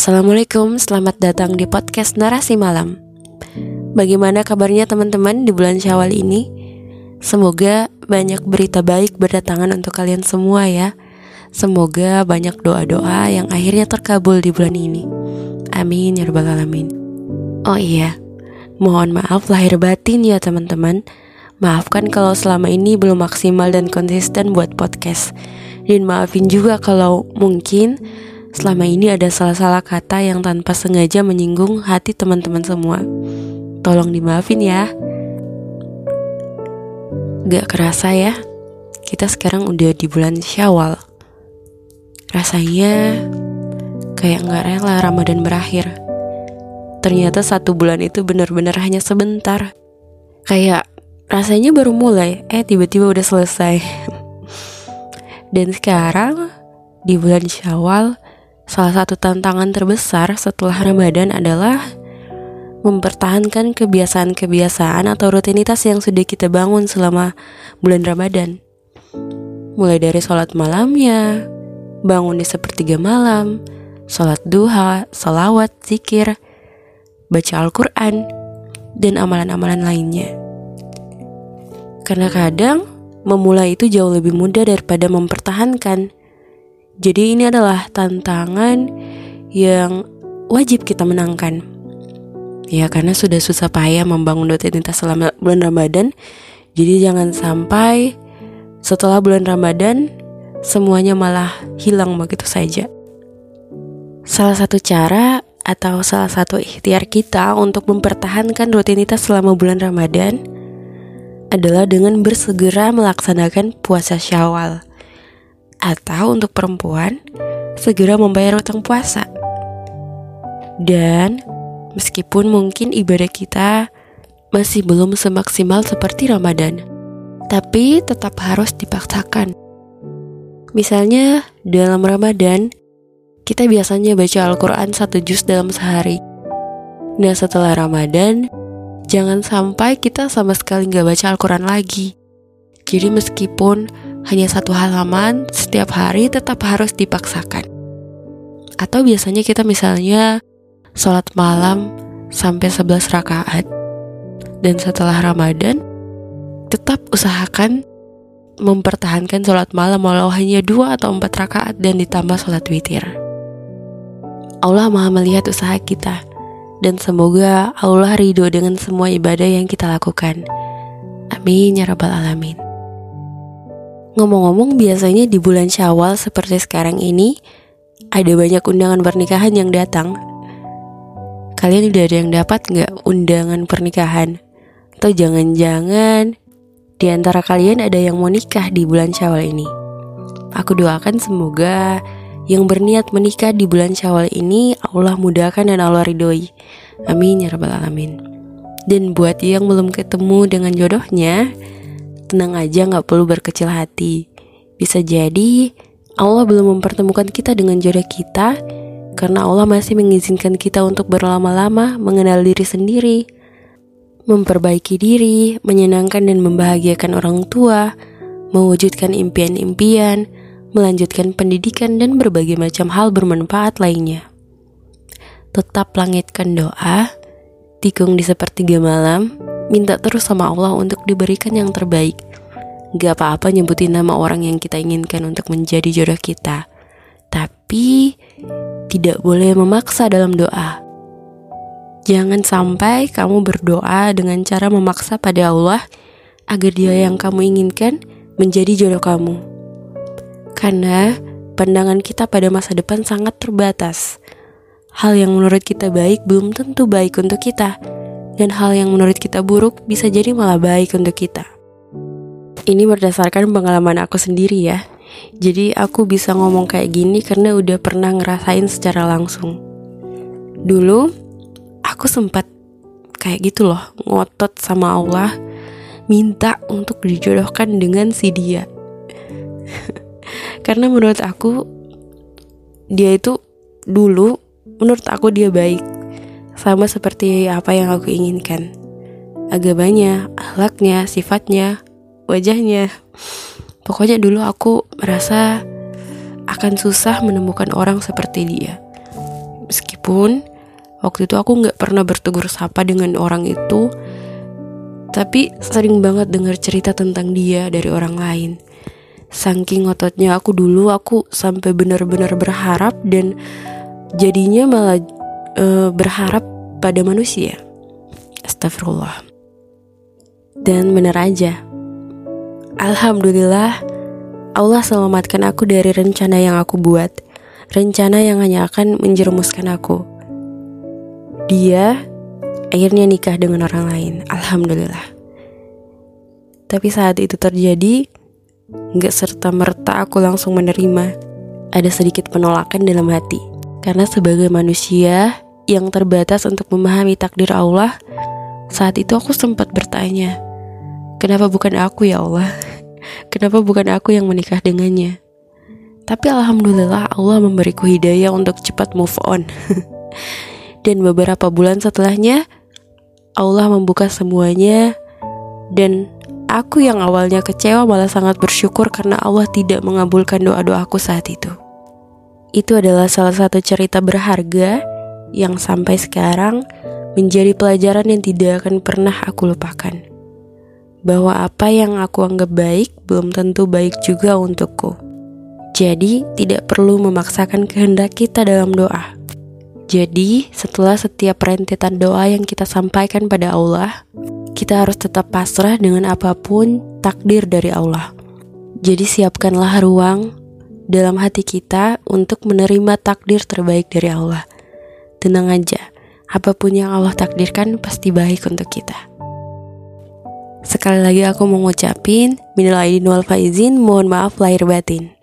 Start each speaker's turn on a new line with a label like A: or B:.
A: Assalamualaikum, selamat datang di podcast Narasi Malam. Bagaimana kabarnya teman-teman di bulan Syawal ini? Semoga banyak berita baik berdatangan untuk kalian semua ya. Semoga banyak doa-doa yang akhirnya terkabul di bulan ini. Amin ya rabbal alamin. Oh iya, mohon maaf lahir batin ya teman-teman. Maafkan kalau selama ini belum maksimal dan konsisten buat podcast. Dan maafin juga kalau mungkin selama ini ada salah-salah kata yang tanpa sengaja menyinggung hati teman-teman semua. Tolong dimaafin ya. Gak kerasa ya, kita sekarang udah di bulan Syawal. Rasanya kayak gak rela Ramadan berakhir. Ternyata satu bulan itu benar-benar hanya sebentar. Kayak rasanya baru mulai, eh tiba-tiba udah selesai. Dan sekarang di bulan Syawal Salah satu tantangan terbesar setelah Ramadan adalah mempertahankan kebiasaan-kebiasaan atau rutinitas yang sudah kita bangun selama bulan Ramadan. Mulai dari sholat malamnya, bangun di sepertiga malam, sholat duha, salawat, zikir, baca Al-Quran, dan amalan-amalan lainnya. Karena kadang memulai itu jauh lebih mudah daripada mempertahankan. Jadi ini adalah tantangan yang wajib kita menangkan. Ya karena sudah susah payah membangun rutinitas selama bulan Ramadan. Jadi jangan sampai setelah bulan Ramadan semuanya malah hilang begitu saja. Salah satu cara atau salah satu ikhtiar kita untuk mempertahankan rutinitas selama bulan Ramadan adalah dengan bersegera melaksanakan puasa Syawal atau untuk perempuan segera membayar utang puasa. Dan meskipun mungkin ibadah kita masih belum semaksimal seperti Ramadan, tapi tetap harus dipaksakan. Misalnya dalam Ramadan, kita biasanya baca Al-Quran satu juz dalam sehari. Nah setelah Ramadan, jangan sampai kita sama sekali nggak baca Al-Quran lagi. Jadi meskipun hanya satu halaman setiap hari tetap harus dipaksakan. Atau biasanya kita misalnya sholat malam sampai 11 rakaat. Dan setelah Ramadan, tetap usahakan mempertahankan sholat malam walau hanya dua atau empat rakaat dan ditambah sholat witir. Allah maha melihat usaha kita dan semoga Allah ridho dengan semua ibadah yang kita lakukan. Amin ya rabbal alamin. Ngomong-ngomong biasanya di bulan syawal seperti sekarang ini Ada banyak undangan pernikahan yang datang. Kalian udah ada yang dapat nggak undangan pernikahan? Atau jangan-jangan di antara kalian ada yang mau nikah di bulan syawal ini? Aku doakan semoga yang berniat menikah di bulan syawal ini Allah mudahkan dan Allah ridhoi. Amin ya rabbal alamin. Dan buat yang belum ketemu dengan jodohnya Tenang aja gak perlu berkecil hati. Bisa jadi Allah belum mempertemukan kita dengan jodoh kita Karena Allah masih mengizinkan kita untuk berlama-lama mengenal diri sendiri Memperbaiki diri, menyenangkan dan membahagiakan orang tua Mewujudkan impian-impian Melanjutkan pendidikan dan berbagai macam hal bermanfaat lainnya. Tetap langitkan doa Tikung di sepertiga malam minta terus sama Allah untuk diberikan yang terbaik. Gak apa-apa nyebutin nama orang yang kita inginkan untuk menjadi jodoh kita. Tapi tidak boleh memaksa dalam doa. Jangan sampai kamu berdoa dengan cara memaksa pada Allah agar dia yang kamu inginkan menjadi jodoh kamu. Karena pandangan kita pada masa depan sangat terbatas. Hal yang menurut kita baik belum tentu baik untuk kita dan hal yang menurut kita buruk bisa jadi malah baik untuk kita. Ini berdasarkan pengalaman aku sendiri ya. Jadi aku bisa ngomong kayak gini karena udah pernah ngerasain secara langsung. Dulu aku sempat kayak gitu loh, ngotot sama Allah minta untuk dijodohkan dengan si dia. karena menurut aku dia itu dulu menurut aku dia baik sama seperti apa yang aku inginkan. Agamanya, akhlaknya, sifatnya, wajahnya. Pokoknya dulu aku merasa akan susah menemukan orang seperti dia. Meskipun waktu itu aku nggak pernah bertegur sapa dengan orang itu, tapi sering banget dengar cerita tentang dia dari orang lain. Saking ototnya aku dulu, aku sampai benar-benar berharap dan jadinya malah uh, berharap pada manusia. Astagfirullah. Dan benar aja. Alhamdulillah, Allah selamatkan aku dari rencana yang aku buat. Rencana yang hanya akan menjerumuskan aku. Dia akhirnya nikah dengan orang lain. Alhamdulillah. Tapi saat itu terjadi, gak serta merta aku langsung menerima. Ada sedikit penolakan dalam hati. Karena sebagai manusia yang terbatas untuk memahami takdir Allah, saat itu aku sempat bertanya, kenapa bukan aku ya Allah? Kenapa bukan aku yang menikah dengannya? Tapi alhamdulillah Allah memberiku hidayah untuk cepat move on. Dan beberapa bulan setelahnya, Allah membuka semuanya dan aku yang awalnya kecewa malah sangat bersyukur karena Allah tidak mengabulkan doa-doaku saat itu. Itu adalah salah satu cerita berharga yang sampai sekarang menjadi pelajaran yang tidak akan pernah aku lupakan. Bahwa apa yang aku anggap baik belum tentu baik juga untukku. Jadi, tidak perlu memaksakan kehendak kita dalam doa. Jadi, setelah setiap rentetan doa yang kita sampaikan pada Allah, kita harus tetap pasrah dengan apa pun takdir dari Allah. Jadi, siapkanlah ruang dalam hati kita untuk menerima takdir terbaik dari Allah. Tenang aja, apa pun yang Allah takdirkan pasti baik untuk kita. Sekali lagi aku mau ngucapin minal aidin wal faizin, mohon maaf lahir batin.